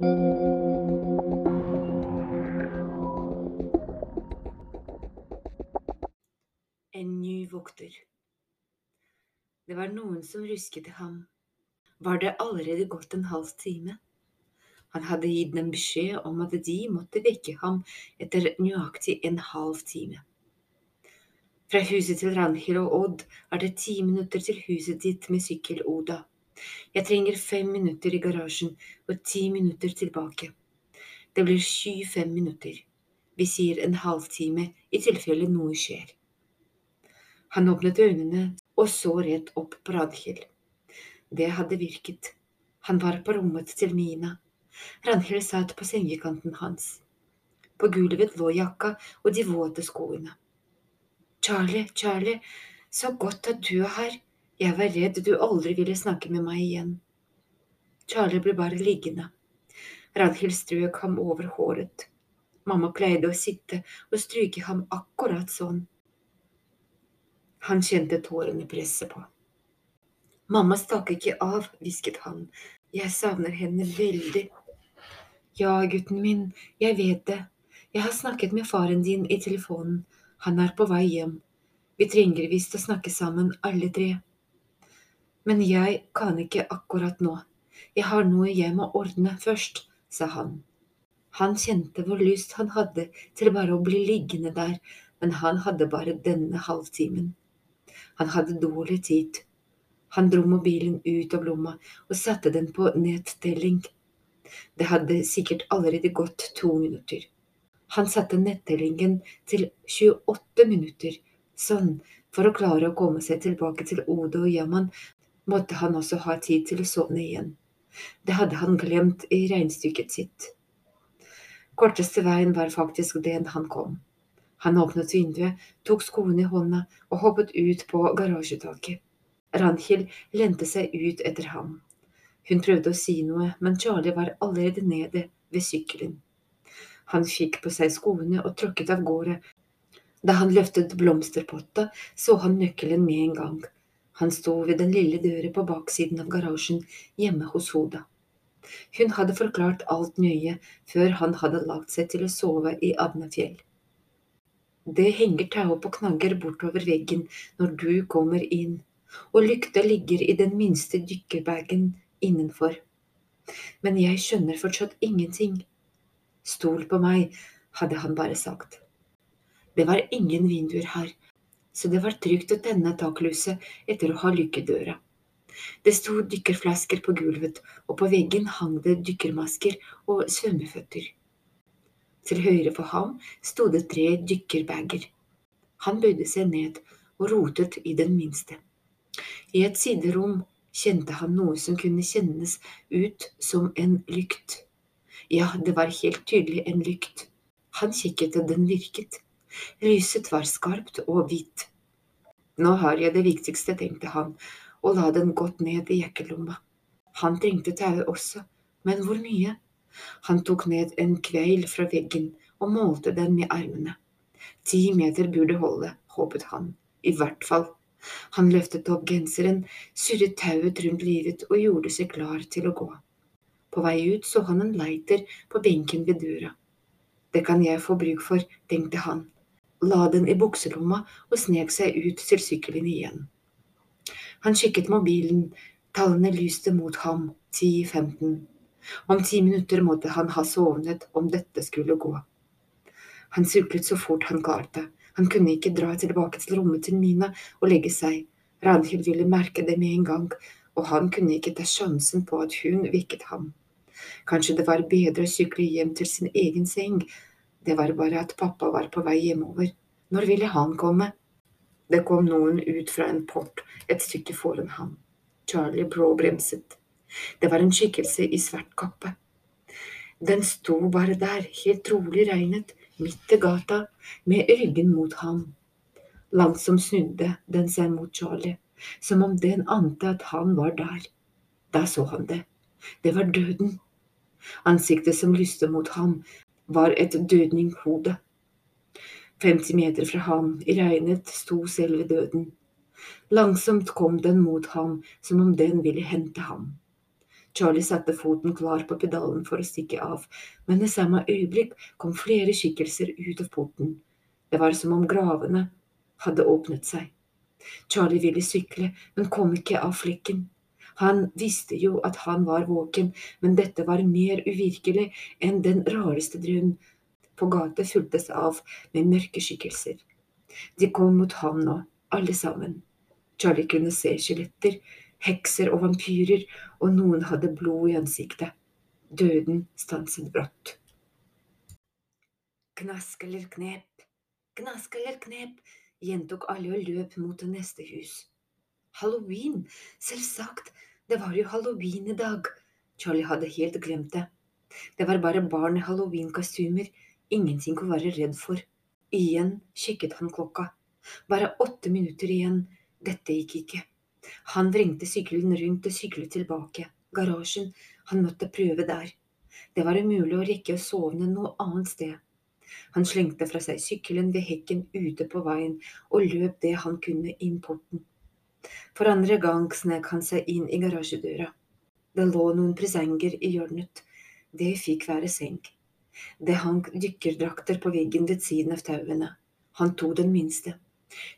En ny vokter. Det var noen som rusket i ham. Var det allerede gått en halv time? Han hadde gitt dem beskjed om at de måtte vekke ham etter nøyaktig en halv time. Fra huset til Ranhild og Odd er det ti minutter til huset ditt med sykkel, Oda. Jeg trenger fem minutter i garasjen og ti minutter tilbake. Det blir 25 minutter. Vi sier en halvtime i tilfelle noe skjer. Han åpnet øynene og så rett opp på Radhild. Det hadde virket. Han var på rommet til Nina. Ranhild satt på sengekanten hans. På gulvet lå jakka og de våte skoene. Charlie, Charlie, så godt at du er her. Jeg var redd du aldri ville snakke med meg igjen. Charlie ble bare liggende. Radhild strøk ham over håret. Mamma pleide å sitte og stryke ham akkurat sånn. Han kjente tårene presse på. Mamma stakk ikke av, hvisket han. Jeg savner henne veldig. Ja, gutten min, jeg vet det. Jeg har snakket med faren din i telefonen. Han er på vei hjem. Vi trenger visst å snakke sammen, alle tre. Men jeg kan ikke akkurat nå. Jeg har noe jeg må ordne først, sa han. Han kjente hvor lyst han hadde til bare å bli liggende der, men han hadde bare denne halvtimen. Han hadde dårlig tid. Han dro mobilen ut av lomma og satte den på nedtelling. Det hadde sikkert allerede gått to minutter. Han satte nettellingen til 28 minutter. Sånn, for å klare å komme seg tilbake til Ode og Yaman, måtte han også ha tid til å sovne igjen. Det hadde han glemt i regnestykket sitt. Korteste veien var faktisk den han kom. Han åpnet vinduet, tok skoene i hånda og hoppet ut på garasjetaket. Ranhild lente seg ut etter ham. Hun prøvde å si noe, men Charlie var allerede nede ved sykkelen. Han fikk på seg skoene og tråkket av gårde. Da han løftet blomsterpotta, så han nøkkelen med en gang. Han sto ved den lille døra på baksiden av garasjen hjemme hos Hoda. Hun hadde forklart alt nøye før han hadde lagt seg til å sove i Abnefjell. Det henger tau på knagger bortover veggen når du kommer inn, og lykta ligger i den minste dykkerbagen innenfor. Men jeg skjønner fortsatt ingenting. Stol på meg, hadde han bare sagt. Det var ingen vinduer her, så det var trygt å tenne taklyset etter å ha lukket døra. Det sto dykkerflasker på gulvet, og på veggen hang det dykkermasker og svømmeføtter. Til høyre for ham sto det tre dykkerbager. Han bøyde seg ned og rotet i den minste. I et siderom kjente han noe som kunne kjennes ut som en lykt. Ja, det var helt tydelig en lykt. Han kikket, og den virket. Lyset var skarpt og hvitt. Nå har jeg det viktigste, tenkte han, og la den godt ned i jakkelomma. Han trengte tauet også, men hvor mye? Han tok ned en kveil fra veggen og målte den med armene. Ti meter burde holde, håpet han. I hvert fall. Han løftet opp genseren, surret tauet rundt livet og gjorde seg klar til å gå. På vei ut så han en lighter på benken ved døra. Det kan jeg få bruk for, tenkte han, la den i bukselomma og snek seg ut til sykkelen igjen. Han sjekket mobilen, tallene lyste mot ham, 10.15. Om ti minutter måtte han ha sovnet om dette skulle gå. Han syklet så fort han klarte, han kunne ikke dra tilbake til rommet til Mina og legge seg, Ranhild ville merke det med en gang, og han kunne ikke ta sjansen på at hun vekket ham. Kanskje det var bedre å sykle hjem til sin egen seng, det var bare at pappa var på vei hjemover. Når ville han komme? Det kom noen ut fra en port et stykke foran ham. Charlie bråbremset. Det var en skikkelse i svart kappe. Den sto bare der, helt rolig regnet, midt i gata, med ryggen mot ham. Langsomt snudde den seg mot Charlie som om den ante at han var der. Da så han det. Det var døden. Ansiktet som lyste mot ham, var et dødninghode. 50 meter fra ham, i regnet, sto selve døden. Langsomt kom den mot ham, som om den ville hente ham. Charlie satte foten klar på pedalen for å stikke av, men i samme øyeblikk kom flere skikkelser ut av porten. Det var som om gravene hadde åpnet seg. Charlie ville sykle, men kom ikke av flekken. Han visste jo at han var våken, men dette var mer uvirkelig enn den rareste drøm. På gata fulgtes av med mørke skikkelser. De kom mot ham nå, alle sammen. Charlie kunne se skjeletter, hekser og vampyrer, og noen hadde blod i ansiktet. Døden stanset brått. Knask eller knep, knask eller knep, gjentok alle og løp mot det neste hus. Halloween, selvsagt, det var jo halloween i dag. Charlie hadde helt glemt det. Det var bare barn i halloweenkostymer, ingenting å være redd for. Igjen kikket han klokka. Bare åtte minutter igjen, dette gikk ikke. Han vrengte sykkelen rundt og syklet tilbake. Garasjen, han måtte prøve der. Det var umulig å rekke å sovne noe annet sted. Han slengte fra seg sykkelen ved hekken ute på veien og løp det han kunne inn porten. For andre gang snek han seg inn i garasjedøra. Det lå noen presanger i hjørnet. Det fikk være seng. Det hang dykkerdrakter på veggen ved siden av tauene. Han tok den minste.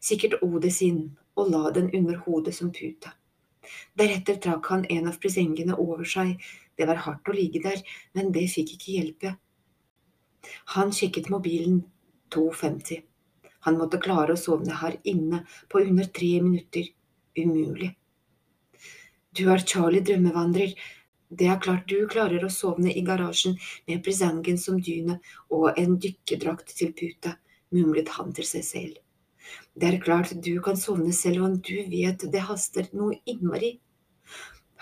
Sikkert Ode sin, og la den under hodet som pute. Deretter trakk han en av presengene over seg, det var hardt å ligge der, men det fikk ikke hjelpe. Han sjekket mobilen, 2.50. Han måtte klare å sovne her inne på under tre minutter, umulig. Du er Charlie drømmevandrer, det er klart du klarer å sovne i garasjen med presangen som dyne og en dykkerdrakt til pute, mumlet han til seg selv. Det er klart du kan sovne selv om du vet det haster noe innmari.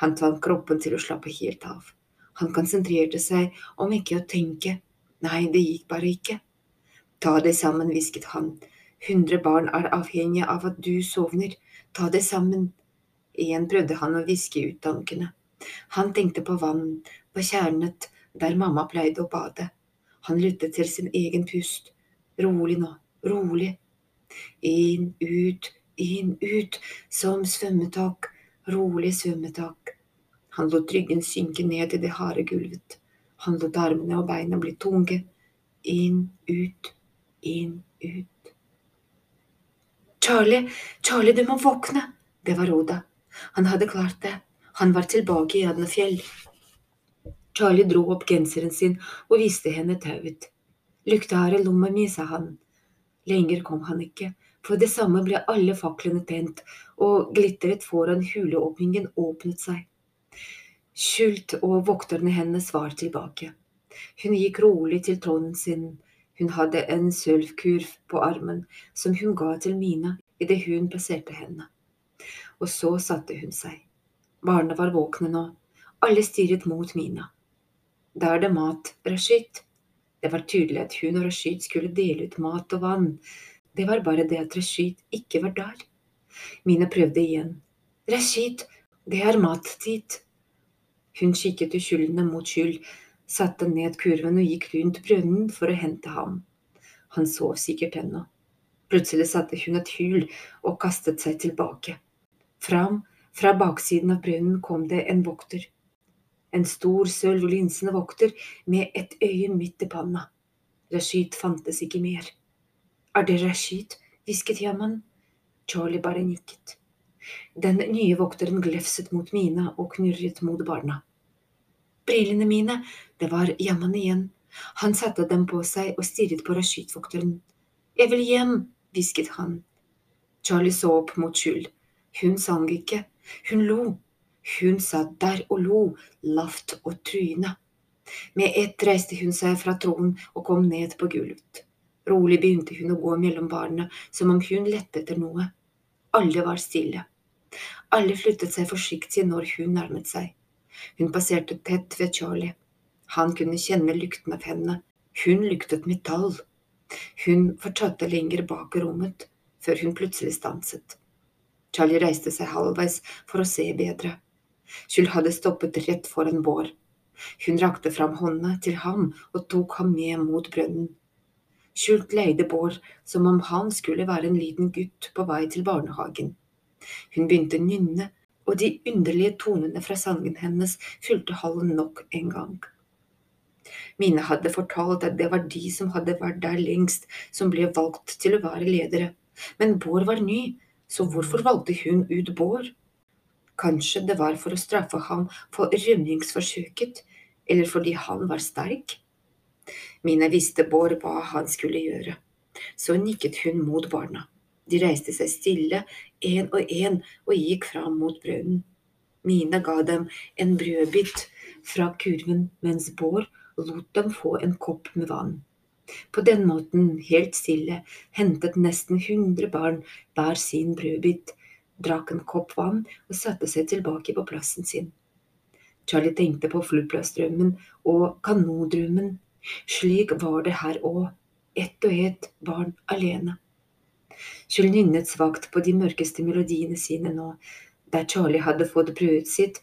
Han tvang kroppen til å slappe helt av. Han konsentrerte seg om ikke å tenke. Nei, det gikk bare ikke. Ta deg sammen, hvisket han. Hundre barn er avhengige av at du sovner. Ta det sammen. Igjen prøvde han å viske ut tankene. Han tenkte på vann, på tjernet der mamma pleide å bade. Han lyttet til sin egen pust. Rolig nå, rolig. Inn, ut, inn, ut, som svømmetak, rolig svømmetak. Han lot ryggen synke ned i det harde gulvet. Han lot armene og beina bli tunge. Inn, ut, inn, ut. Charlie, Charlie, du må våkne! Det var Oda. Han hadde klart det. Han var tilbake i Adnafjell. Charlie dro opp genseren sin og viste henne tauet. Lukta her i lomma mi, sa han. Lenger kom han ikke, for det samme ble alle faklene tent, og glitteret foran huleåpningen åpnet seg. Skjult og vokterne hennes var tilbake. Hun gikk rolig til tronen sin, hun hadde en sølvkurv på armen som hun ga til Mina idet hun passerte henne. Og så satte hun seg. Barna var våkne nå, alle stirret mot Mina. Da er det mat, Rashid, det var tydelig at hun og Rashid skulle dele ut mat og vann. Det var bare det at Rashid ikke var der. Mina prøvde igjen. Rashid, det er mattid. Hun kikket uskyldende mot skyld, satte ned kurven og gikk rundt brønnen for å hente ham. Han sov sikkert ennå. Plutselig satte hun et hyl og kastet seg tilbake. Fram, fra baksiden av brønnen kom det en vokter. En stor, sølvlinsende vokter med et øye midt i panna. Rashid fantes ikke mer. Er det Rashid? hvisket Yaman. Charlie bare nikket. Den nye vokteren glefset mot Mina og knurret mot barna. Brillene mine, det var jammen igjen. Han satte dem på seg og stirret på Rashid-vokteren. Jeg vil hjem, hvisket han. Charlie så opp mot Skjul. Hun sang ikke, hun lo. Hun satt der og lo, lavt og truende. Med ett reiste hun seg fra tronen og kom ned på gulvet. Rolig begynte hun å gå mellom barna, som om hun lette etter noe. Alle var stille. Alle flyttet seg forsiktig når hun nærmet seg. Hun passerte tett ved Charlie. Han kunne kjenne lykten av henne. Hun luktet metall. Hun fortsatte lenger bak rommet, før hun plutselig stanset. Charlie reiste seg halvveis for å se bedre. Skjul hadde stoppet rett foran Bård. Hun rakte fram hånda til ham og tok ham med mot brønnen. Skjult leide Bård som om han skulle være en liten gutt på vei til barnehagen. Hun begynte å nynne, og de underlige tonene fra sangen hennes fylte hallen nok en gang. Mine hadde fortalt at det var de som hadde vært der lengst, som ble valgt til å være ledere, men Bård var ny, så hvorfor valgte hun ut Bård? Kanskje det var for å straffe ham for rømningsforsøket, eller fordi han var sterk? Mina visste Bård hva han skulle gjøre, så nikket hun mot barna. De reiste seg stille, én og én, og gikk fram mot brønnen. Mina ga dem en brødbit fra kurven, mens Bård lot dem få en kopp med vann. På den måten, helt stille, hentet nesten hundre barn hver sin brødbit, drakk en kopp vann og satte seg tilbake på plassen sin. Charlie tenkte på flyplassdrømmen og kanodrømmen. Slik var det her òg, ett og ett barn alene. Kjell nynnet svakt på de mørkeste melodiene sine nå. Der Charlie hadde fått brødet sitt,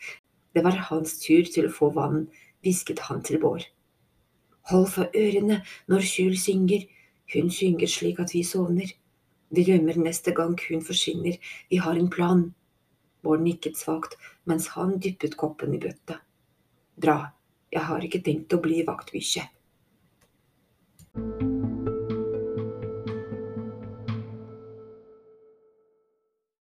det var hans tur til å få vann, hvisket han til Bård. Hold for ørene når Kjul synger, hun synger slik at vi sovner. Vi rømmer neste gang hun forsvinner, vi har en plan. Bård nikket svakt mens han dyppet koppen i bøtta. Bra, jeg har ikke tenkt å bli vaktbikkje.